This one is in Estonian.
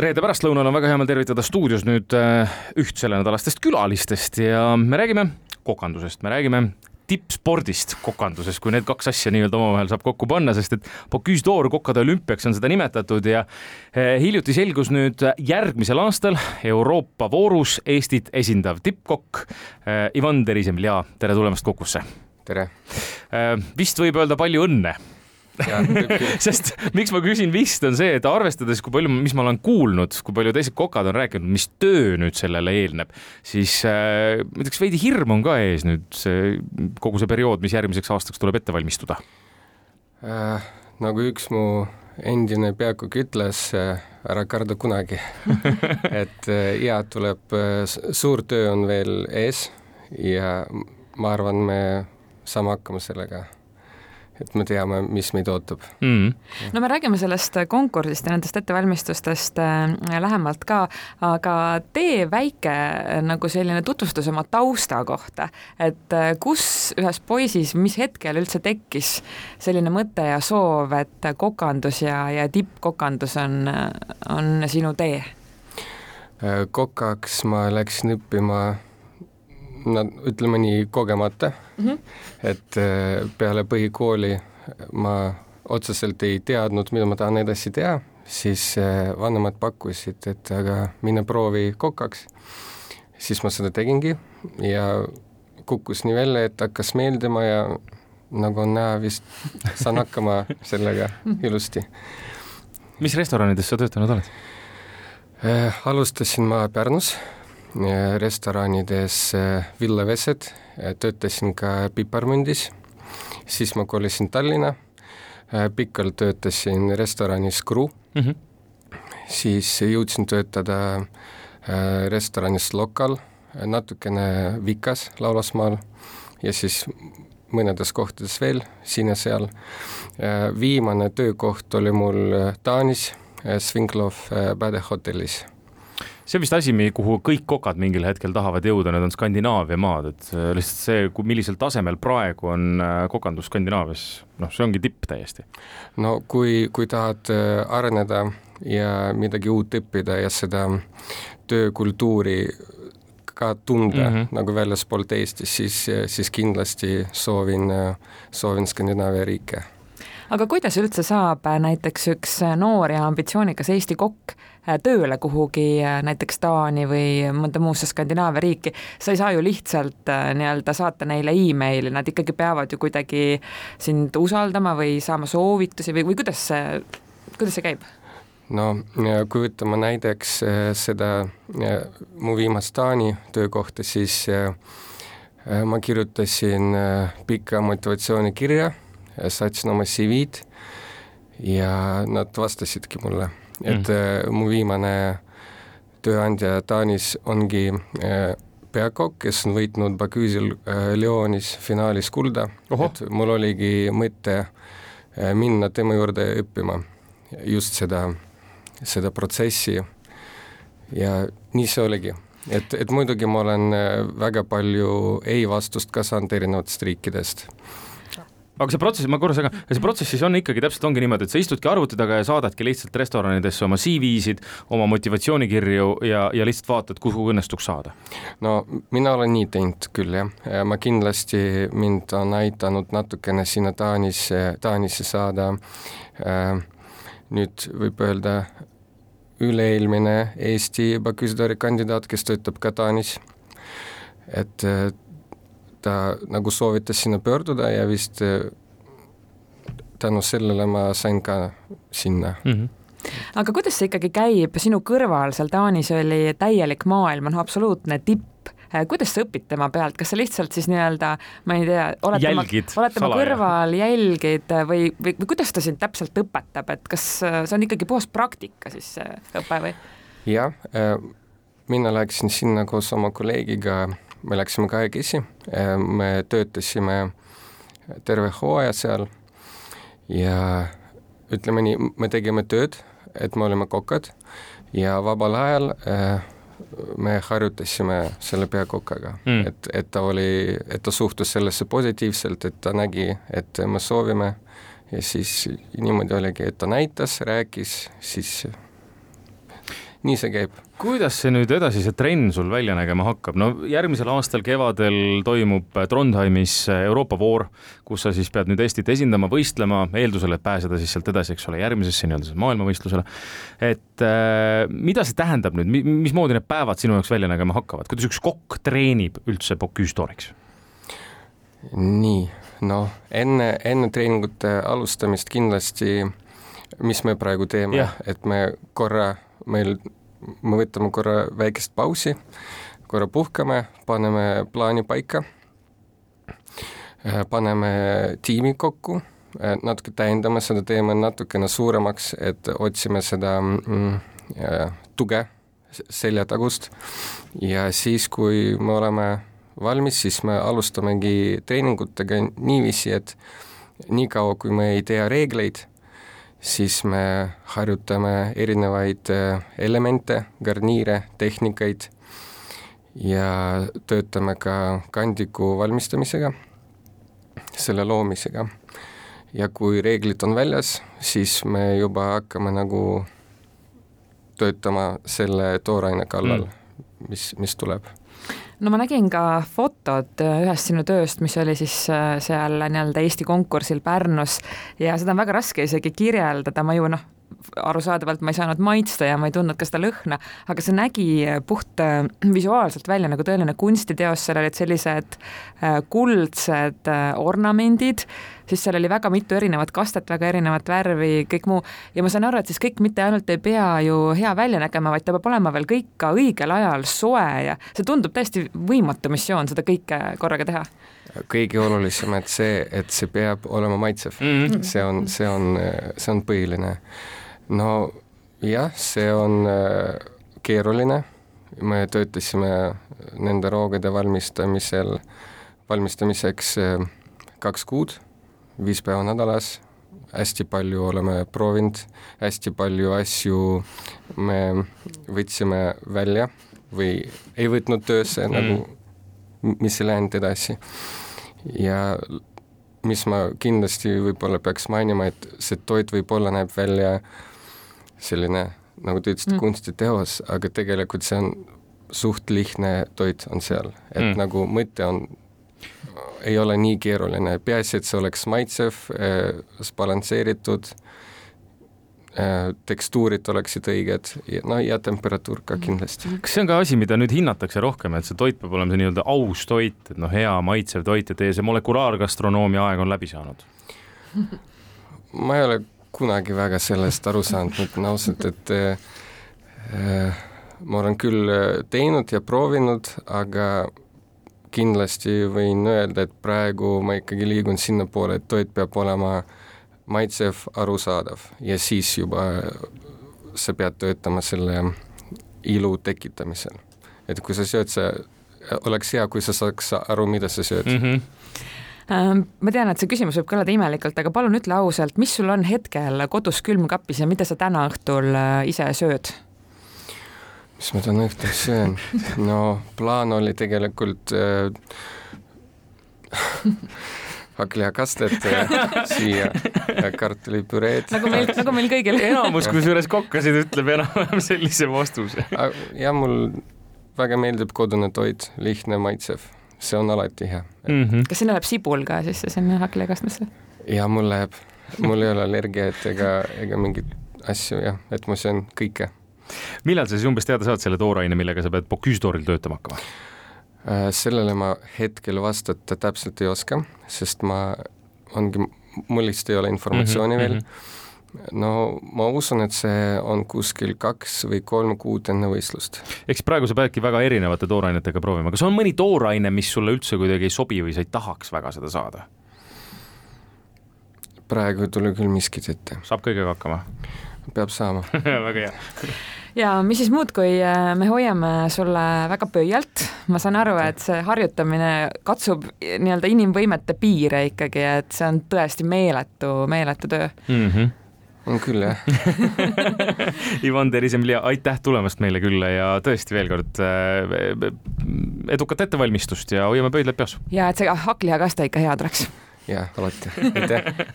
reede pärastlõunal on väga hea meel tervitada stuudios nüüd äh, üht sellenädalastest külalistest ja me räägime kokandusest, me räägime tippspordist kokanduses, kui need kaks asja nii-öelda omavahel saab kokku panna, sest et Bocuse d'Or kokade olümpiaks on seda nimetatud ja äh, hiljuti selgus nüüd järgmisel aastal Euroopa voorus Eestit esindav tippkokk äh, Ivan Terisemilja, tere tulemast Kukusse! tere! vist võib öelda palju õnne sest miks ma küsin vist, on see, et arvestades, kui palju, mis ma olen kuulnud, kui palju teised kokad on rääkinud, mis töö nüüd sellele eelneb, siis äh, ma ütleks, veidi hirm on ka ees nüüd see kogu see periood, mis järgmiseks aastaks tuleb ette valmistuda. Äh,. nagu üks mu endine peakokk ütles äh,, ära karda kunagi. Et äh, ja tuleb äh,, suur töö on veel ees ja ma arvan, me saame hakkama sellega et me teame, mis meid ootab. Mm.. no me räägime sellest konkursist ja nendest ettevalmistustest äh, lähemalt ka, aga tee väike äh, nagu selline tutvustus oma tausta kohta, et äh, kus ühes poisis, mis hetkel üldse tekkis selline mõte ja soov, et kokandus ja, ja tippkokandus on, on sinu tee? kokaks ma läksin õppima no ütleme nii, kogemata mm. -hmm. et äh, peale põhikooli ma otseselt ei teadnud, mida ma tahan edasi teha, siis äh, vanemad pakkusid, et aga mine proovi kokaks. siis ma seda tegingi ja kukkus nii välja, et hakkas meeldima ja nagu on näha, vist saan hakkama sellega ilusti. mis restoranides sa töötanud oled äh,? alustasin ma Pärnus restoranides eh, Villa Vesed, eh, töötasin ka Piparmündis, siis ma kolisin Tallinna, eh, pikalt töötasin restoranis Kru mm, -hmm. siis jõudsin töötada restoranis Lokal, natukene Vikas Laulasmaal. Ja siis mõnedes kohtades veel siin ja seal. viimane töökoht oli mul Taanis, Svinklov Bade hotellis see on vist asi, kuhu kõik kokad mingil hetkel tahavad jõuda, need on Skandinaavia maad, et äh, lihtsalt see, millisel tasemel praegu on äh, kokandus Skandinaavias, noh, see ongi tipp täiesti. no kui, kui tahad äh, areneda ja midagi uut õppida ja seda töökultuuri ka tunda mm -hmm. nagu väljaspoolt Eestis, siis, siis kindlasti soovin, soovin Skandinaavia riike aga kuidas üldse saab näiteks üks noor ja ambitsioonikas Eesti kokk tööle kuhugi äh, näiteks Taani või mõnda muusse Skandinaavia riiki, sa ei saa ju lihtsalt äh, nii-öelda saata neile emaili, nad ikkagi peavad ju kuidagi sind usaldama või saama soovitusi või, või kuidas see, kuidas see käib? no kui võtame näiteks seda mu viimast Taani töökohta, siis ma kirjutasin pika motivatsioonikirja, saatsin oma CV-d ja nad vastasidki mulle et mm. mu viimane tööandja Taanis ongi äh, peakokk, kes on võitnud Baküüsil äh, Lyonis finaalis kulda, et mul oligi mõte minna tema juurde õppima just seda, seda protsessi. Ja nii see oligi. Et, et muidugi ma olen väga palju ei-vastust ka saanud erinevatest riikidest aga see protsess, ma korra segan, see protsess siis on ikkagi täpselt ongi niimoodi, et sa istudki arvuti taga ja saadadki lihtsalt restoranidesse oma CV-sid, oma motivatsioonikirju ja, ja lihtsalt vaatad, kuhu õnnestuks saada? no mina olen nii teinud küll jah, ma kindlasti, mind on aidanud natukene sinna Taanisse, Taanisse saada. Äh, nüüd võib öelda üle-eelmine Eesti baküstori kandidaat, kes töötab ka Taanis, et ta nagu soovitas sinna pöörduda ja vist äh, tänu sellele ma sain ka sinna. Mm. -hmm aga kuidas see ikkagi käib, sinu kõrval seal Taanis oli täielik maailm, noh, absoluutne tipp. Äh, kuidas sa õpid tema pealt, kas sa lihtsalt siis nii-öelda, ma ei tea, oled tema, oled tema kõrval, jälgid või, või, või kuidas ta sind täpselt õpetab, et kas äh, see on ikkagi puhas praktika siis õpe või? jah, mina läksin sinna koos oma kolleegiga me läksime kahekesi, me töötasime terve hooaja seal ja ütleme nii, me tegime tööd, et me olime kokad ja vabal ajal äh, me harjutasime selle peakokaga mm., et, et ta oli, et ta suhtus sellesse positiivselt, et ta nägi, et me soovime. Ja siis niimoodi oligi, et ta näitas, rääkis, siis nii see käib. kuidas see nüüd edasi, see trenn sul välja nägema hakkab, no järgmisel aastal kevadel toimub Trondheimis Euroopa voor, kus sa siis pead nüüd Eestit esindama, võistlema, eeldusel, et pääseda siis sealt edasi, eks ole, järgmisesse nii-öelda maailmavõistlusele. et äh, mida see tähendab nüüd, mismoodi need päevad sinu jaoks välja nägema hakkavad, kuidas üks kokk treenib üldse Bocuse d'Oriks? nii, noh, enne, enne treeningute alustamist kindlasti mis me praegu teeme, et me korra meil, me võtame korra väikest pausi, korra puhkame, paneme plaani paika, paneme tiimi kokku, natuke täiendame seda, teeme natukene suuremaks, et otsime seda mm, tuge seljatagust. Ja siis, kui me oleme valmis, siis me alustamegi treeningutega niiviisi, et niikaua, kui me ei tea reegleid siis me harjutame erinevaid äh, elemente, garniire, tehnikaid ja töötame ka kandiku valmistamisega, selle loomisega. ja kui reeglid on väljas, siis me juba hakkame nagu töötama selle tooraine kallal mm., mis, mis tuleb no ma nägin ka fotod äh, ühest sinu tööst, mis oli siis äh, seal nii-öelda Eesti konkursil Pärnus. Ja seda on väga raske isegi kirjeldada, ma ju noh, arusaadavalt ma ei saanud maitsta ja ma ei tundnud ka seda lõhna, aga see nägi puht äh, visuaalselt välja nagu tõeline kunstiteos, seal olid sellised kuldsed ornamendid, siis seal oli väga mitu erinevat kastet, väga erinevat värvi, kõik muu, ja ma saan aru, et siis kõik mitte ainult ei pea ju hea välja nägema, vaid ta peab olema veel kõik ka õigel ajal soe ja see tundub täiesti võimatu missioon, seda kõike korraga teha. Kõige olulisem, et see, et see peab olema maitsev. Mm, -hmm. see on, see on, see on põhiline. No jah, see on äh, keeruline, me töötasime nende roogade valmistamisel, valmistamiseks äh, kaks kuud, viis päeva nädalas, hästi palju oleme proovinud, hästi palju asju me võtsime välja või ei võtnud töösse mm. nagu, mis ei läinud edasi. ja mis ma kindlasti võib-olla peaks mainima, et see toit võib-olla näeb välja selline, nagu te ütlesite mm., kunstiteos, aga tegelikult see on suht lihtne toit on seal, et mm. nagu mõte on, ei ole nii keeruline, peaasi, et see oleks maitsev äh,, balansseeritud äh,, tekstuurid oleksid õiged ja no ja temperatuur ka kindlasti. kas see on ka asi, mida nüüd hinnatakse rohkem, et see toit peab olema see nii-öelda aus toit, et noh, hea maitsev toit ja teie see molekulaargastronoomia aeg on läbi saanud? ma ei ole kunagi väga sellest aru saanud, ma ütlen ausalt, et äh, ma olen küll äh, teinud ja proovinud, aga kindlasti võin öelda, et praegu ma ikkagi liigun sinnapoole, et toit peab olema maitsev, arusaadav ja siis juba sa pead töötama selle ilu tekitamisel. et kui sa sööd, sa, oleks hea, kui sa saaks aru, mida sa sööd mm. -hmm ma tean, et see küsimus võib kõlada imelikult, aga palun ütle ausalt, mis sul on hetkel kodus külmkapis ja mida sa täna õhtul äh, ise sööd? Mis ma täna õhtul söön? no plaan oli tegelikult äh, hakklihakastet siia ja kartulipüreed. nagu meil, nagu meil kõigil. enamus kusjuures kokkasid ütleb enam-vähem sellise vastuse. ja mul väga meeldib kodune toit, lihtne, maitsev see on alati hea mm. -hmm. kas sinna läheb sibul ka sisse sinna hakklihakastmesse? ja mul läheb, mul ei ole allergiat ega, ega mingeid asju jah, et ma söön kõike. Millal sa siis umbes teada saad selle tooraine, millega sa pead Bocuse d'Oril töötama hakkama? Äh, sellele ma hetkel vastata täpselt ei oska, sest ma, ongi, mul lihtsalt ei ole informatsiooni mm -hmm, veel mm. -hmm no ma usun, et see on kuskil kaks või kolm kuud enne võistlust. eks praegu sa peadki väga erinevate toorainetega proovima, kas on mõni tooraine, mis sulle üldse kuidagi ei sobi või sa ei tahaks väga seda saada? praegu ei tule küll miskit ette. saab kõigega hakkama? Peab saama. Väga hea. Ja mis siis muud, kui äh, me hoiame sulle väga pöialt, ma saan aru, et see harjutamine katsub nii-öelda inimvõimete piire ikkagi, et see on tõesti meeletu, meeletu töö. Mm. -hmm on küll, jah. Ivan Terisemlja, aitäh tulemast meile külla ja tõesti veel kord äh, edukat ettevalmistust ja hoiame pöidlad peos. ja et see hakklihakasta ikka hea tuleks. jah, alati, aitäh